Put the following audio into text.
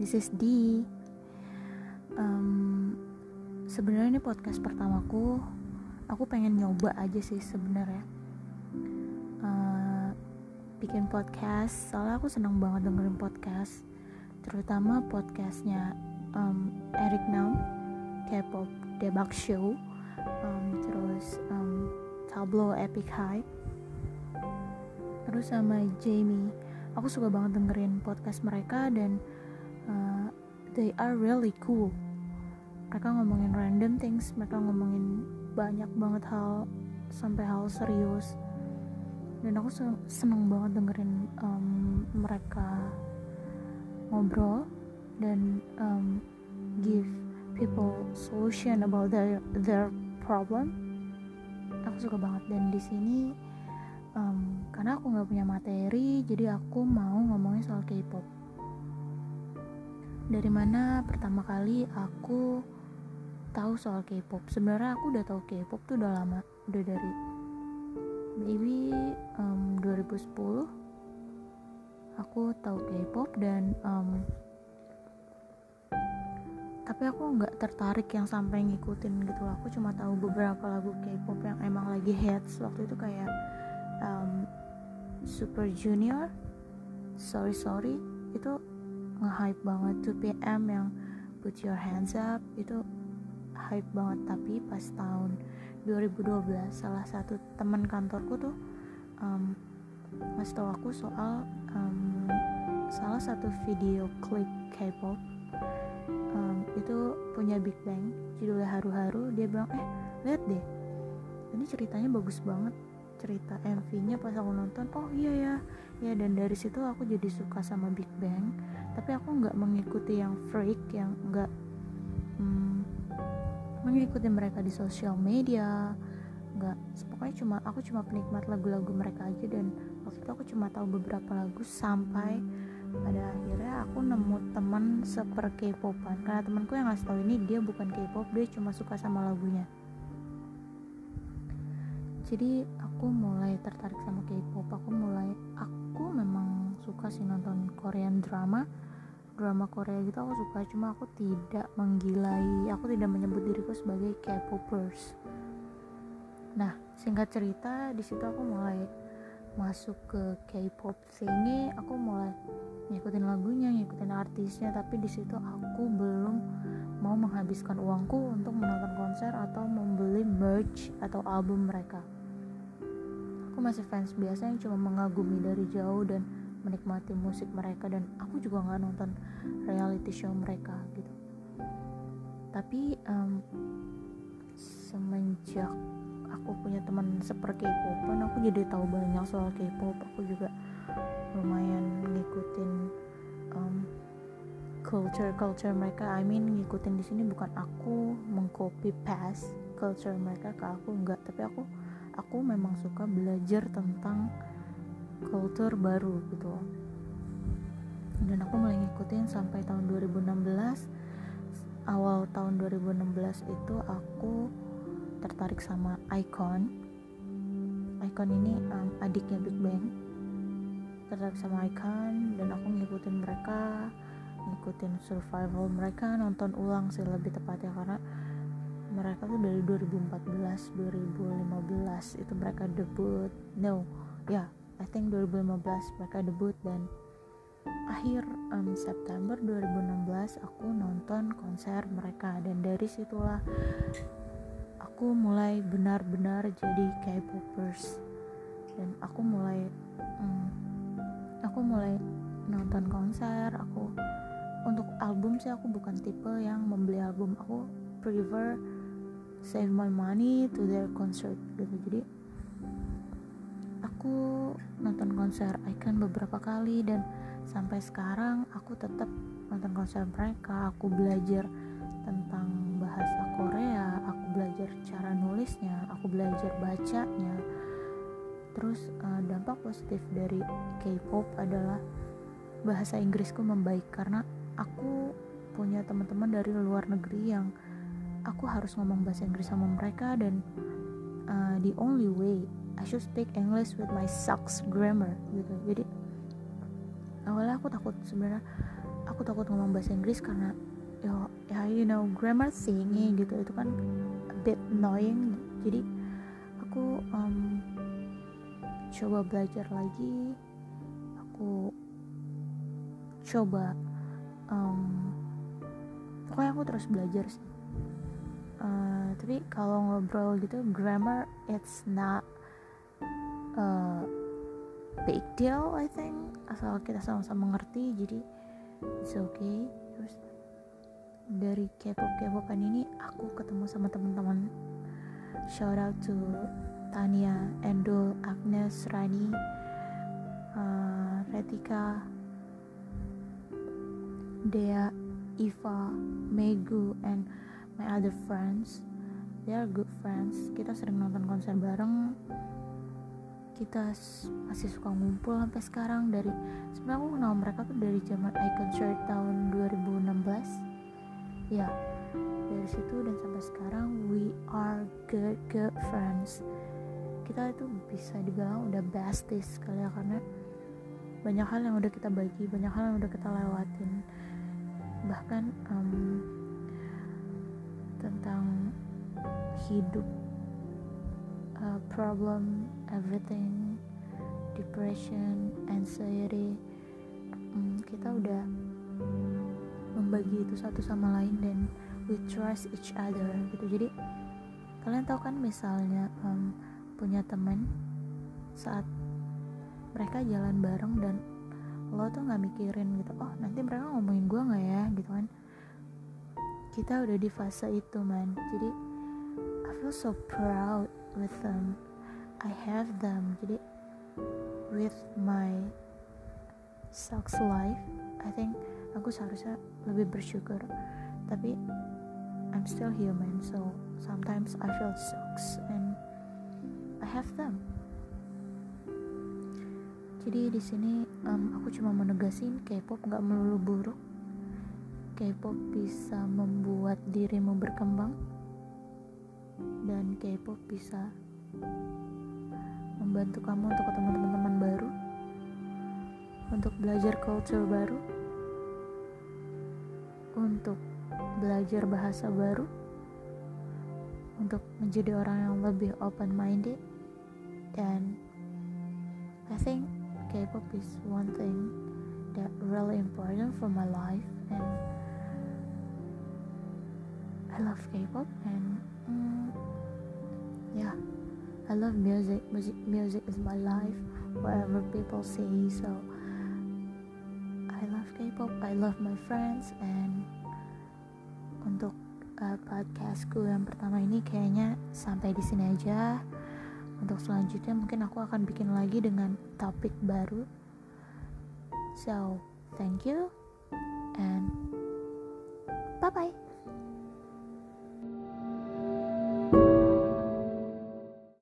this is D. Um, sebenarnya ini podcast pertamaku. Aku pengen nyoba aja sih sebenarnya. Uh, bikin podcast, soalnya aku seneng banget dengerin podcast, terutama podcastnya um, Eric Nam, K-pop debug show, um, terus um, Tableau Epic High, terus sama Jamie. Aku suka banget dengerin podcast mereka dan they are really cool. Mereka ngomongin random things mereka ngomongin banyak banget hal sampai hal serius. Dan aku seneng banget dengerin um, mereka ngobrol dan um, give people solution about their their problem. Aku suka banget. Dan di sini um, karena aku nggak punya materi jadi aku mau ngomongin soal K-pop dari mana pertama kali aku tahu soal K-pop? Sebenarnya aku udah tahu K-pop tuh udah lama udah dari maybe um, 2010 aku tahu K-pop dan um, tapi aku nggak tertarik yang sampai ngikutin gitu aku cuma tahu beberapa lagu K-pop yang emang lagi hits. Waktu itu kayak um, Super Junior Sorry Sorry itu nge-hype banget 2PM yang Put Your Hands Up itu hype banget. Tapi pas tahun 2012 salah satu teman kantorku tuh um, ngasih tau aku soal um, salah satu video klip K-pop um, itu punya Big Bang judulnya Haru-Haru dia bilang eh lihat deh ini ceritanya bagus banget cerita MV-nya pas aku nonton oh iya ya. Ya dan dari situ aku jadi suka sama Big Bang. Tapi aku nggak mengikuti yang freak yang nggak hmm, mengikuti mereka di sosial media. Nggak pokoknya cuma aku cuma penikmat lagu-lagu mereka aja. Dan waktu itu aku cuma tahu beberapa lagu sampai pada akhirnya aku nemu teman seper K-popan. Karena temanku yang ngasih tahu ini dia bukan K-pop dia cuma suka sama lagunya jadi aku mulai tertarik sama K-pop. Aku mulai aku memang suka sih nonton Korean drama drama Korea gitu aku suka. Cuma aku tidak menggilai aku tidak menyebut diriku sebagai K-popers. Nah singkat cerita di situ aku mulai masuk ke K-pop sini aku mulai ngikutin lagunya ngikutin artisnya. Tapi di situ aku belum mau menghabiskan uangku untuk menonton konser atau membeli merch atau album mereka aku masih fans biasa yang cuma mengagumi dari jauh dan menikmati musik mereka dan aku juga nggak nonton reality show mereka gitu. Tapi um, semenjak aku punya teman seperti K-popan aku jadi tahu banyak soal K-pop. Aku juga lumayan ngikutin um, culture culture mereka. I mean ngikutin di sini bukan aku mengcopy paste culture mereka ke aku enggak tapi aku aku memang suka belajar tentang kultur baru gitu. Dan aku mulai ngikutin sampai tahun 2016 awal tahun 2016 itu aku tertarik sama Icon. Icon ini um, adiknya Big Bang. Tertarik sama Icon dan aku ngikutin mereka ngikutin survival mereka nonton ulang sih lebih tepatnya karena mereka tuh dari 2014 2015 itu mereka debut. No ya yeah, I think 2015 mereka debut dan akhir um, September 2016 aku nonton konser mereka dan dari situlah aku mulai benar-benar jadi K-popers. Dan aku mulai um, aku mulai nonton konser aku untuk album sih aku bukan tipe yang membeli album. Aku prefer save my money to their concert gitu. Jadi aku nonton konser Icon beberapa kali dan sampai sekarang aku tetap nonton konser mereka. Aku belajar tentang bahasa Korea aku belajar cara nulisnya aku belajar bacanya. Terus uh, dampak positif dari K-pop adalah bahasa Inggrisku membaik karena aku punya teman-teman dari luar negeri yang aku harus ngomong bahasa Inggris sama mereka dan uh, the only way I should speak English with my sucks grammar gitu. Jadi awalnya aku takut sebenarnya aku takut ngomong bahasa Inggris karena ya ya you know grammar thingy gitu. Itu kan a bit annoying. Jadi aku um, coba belajar lagi. Aku coba um, pokoknya aku terus belajar sih uh, tapi kalau ngobrol gitu grammar it's not a big deal I think. Asal kita sama-sama mengerti jadi it's okay. Terus dari K-pop K-popan ini aku ketemu sama teman-teman. Shout out to Tania, Endul, Agnes, Rani, uh, Retika, Dea, Iva, Megu, and my other friends. They are good friends. Kita sering nonton konser bareng. Kita masih suka ngumpul sampai sekarang dari sebenarnya aku kenal mereka tuh dari zaman Icon Shirt tahun 2016. Ya, dari situ dan sampai sekarang we are good good friends. Kita itu bisa dibilang udah besties kali ya karena banyak hal yang udah kita bagi, banyak hal yang udah kita lewatin bahkan um, tentang hidup uh, problem everything depression anxiety. Um, kita udah membagi itu satu sama lain dan we trust each other gitu. Jadi kalian tahu kan misalnya um, punya teman saat mereka jalan bareng dan lo tuh nggak mikirin gitu oh nanti mereka ngomongin gue nggak ya? Gitu kan kita udah di fase itu man. Jadi I feel so proud with them. I have them. Jadi with my sucks life I think aku seharusnya lebih bersyukur. Tapi I'm still human so sometimes I feel sucks and I have them. Jadi di sini um, aku cuma mau negasin K-pop nggak melulu buruk. K-pop bisa membuat dirimu berkembang? Dan K-pop bisa membantu kamu untuk ketemu teman-teman baru, untuk belajar culture baru, untuk belajar bahasa baru, untuk menjadi orang yang lebih open minded dan I think K-pop is one thing that really important for my life and I love K-pop and mm, yeah. I love music. Music music is my life whatever people say so I love K-pop. I love my friends and untuk uh, podcastku yang pertama ini kayaknya sampai di sini aja. Untuk selanjutnya mungkin aku akan bikin lagi dengan topik baru. So thank you and bye bye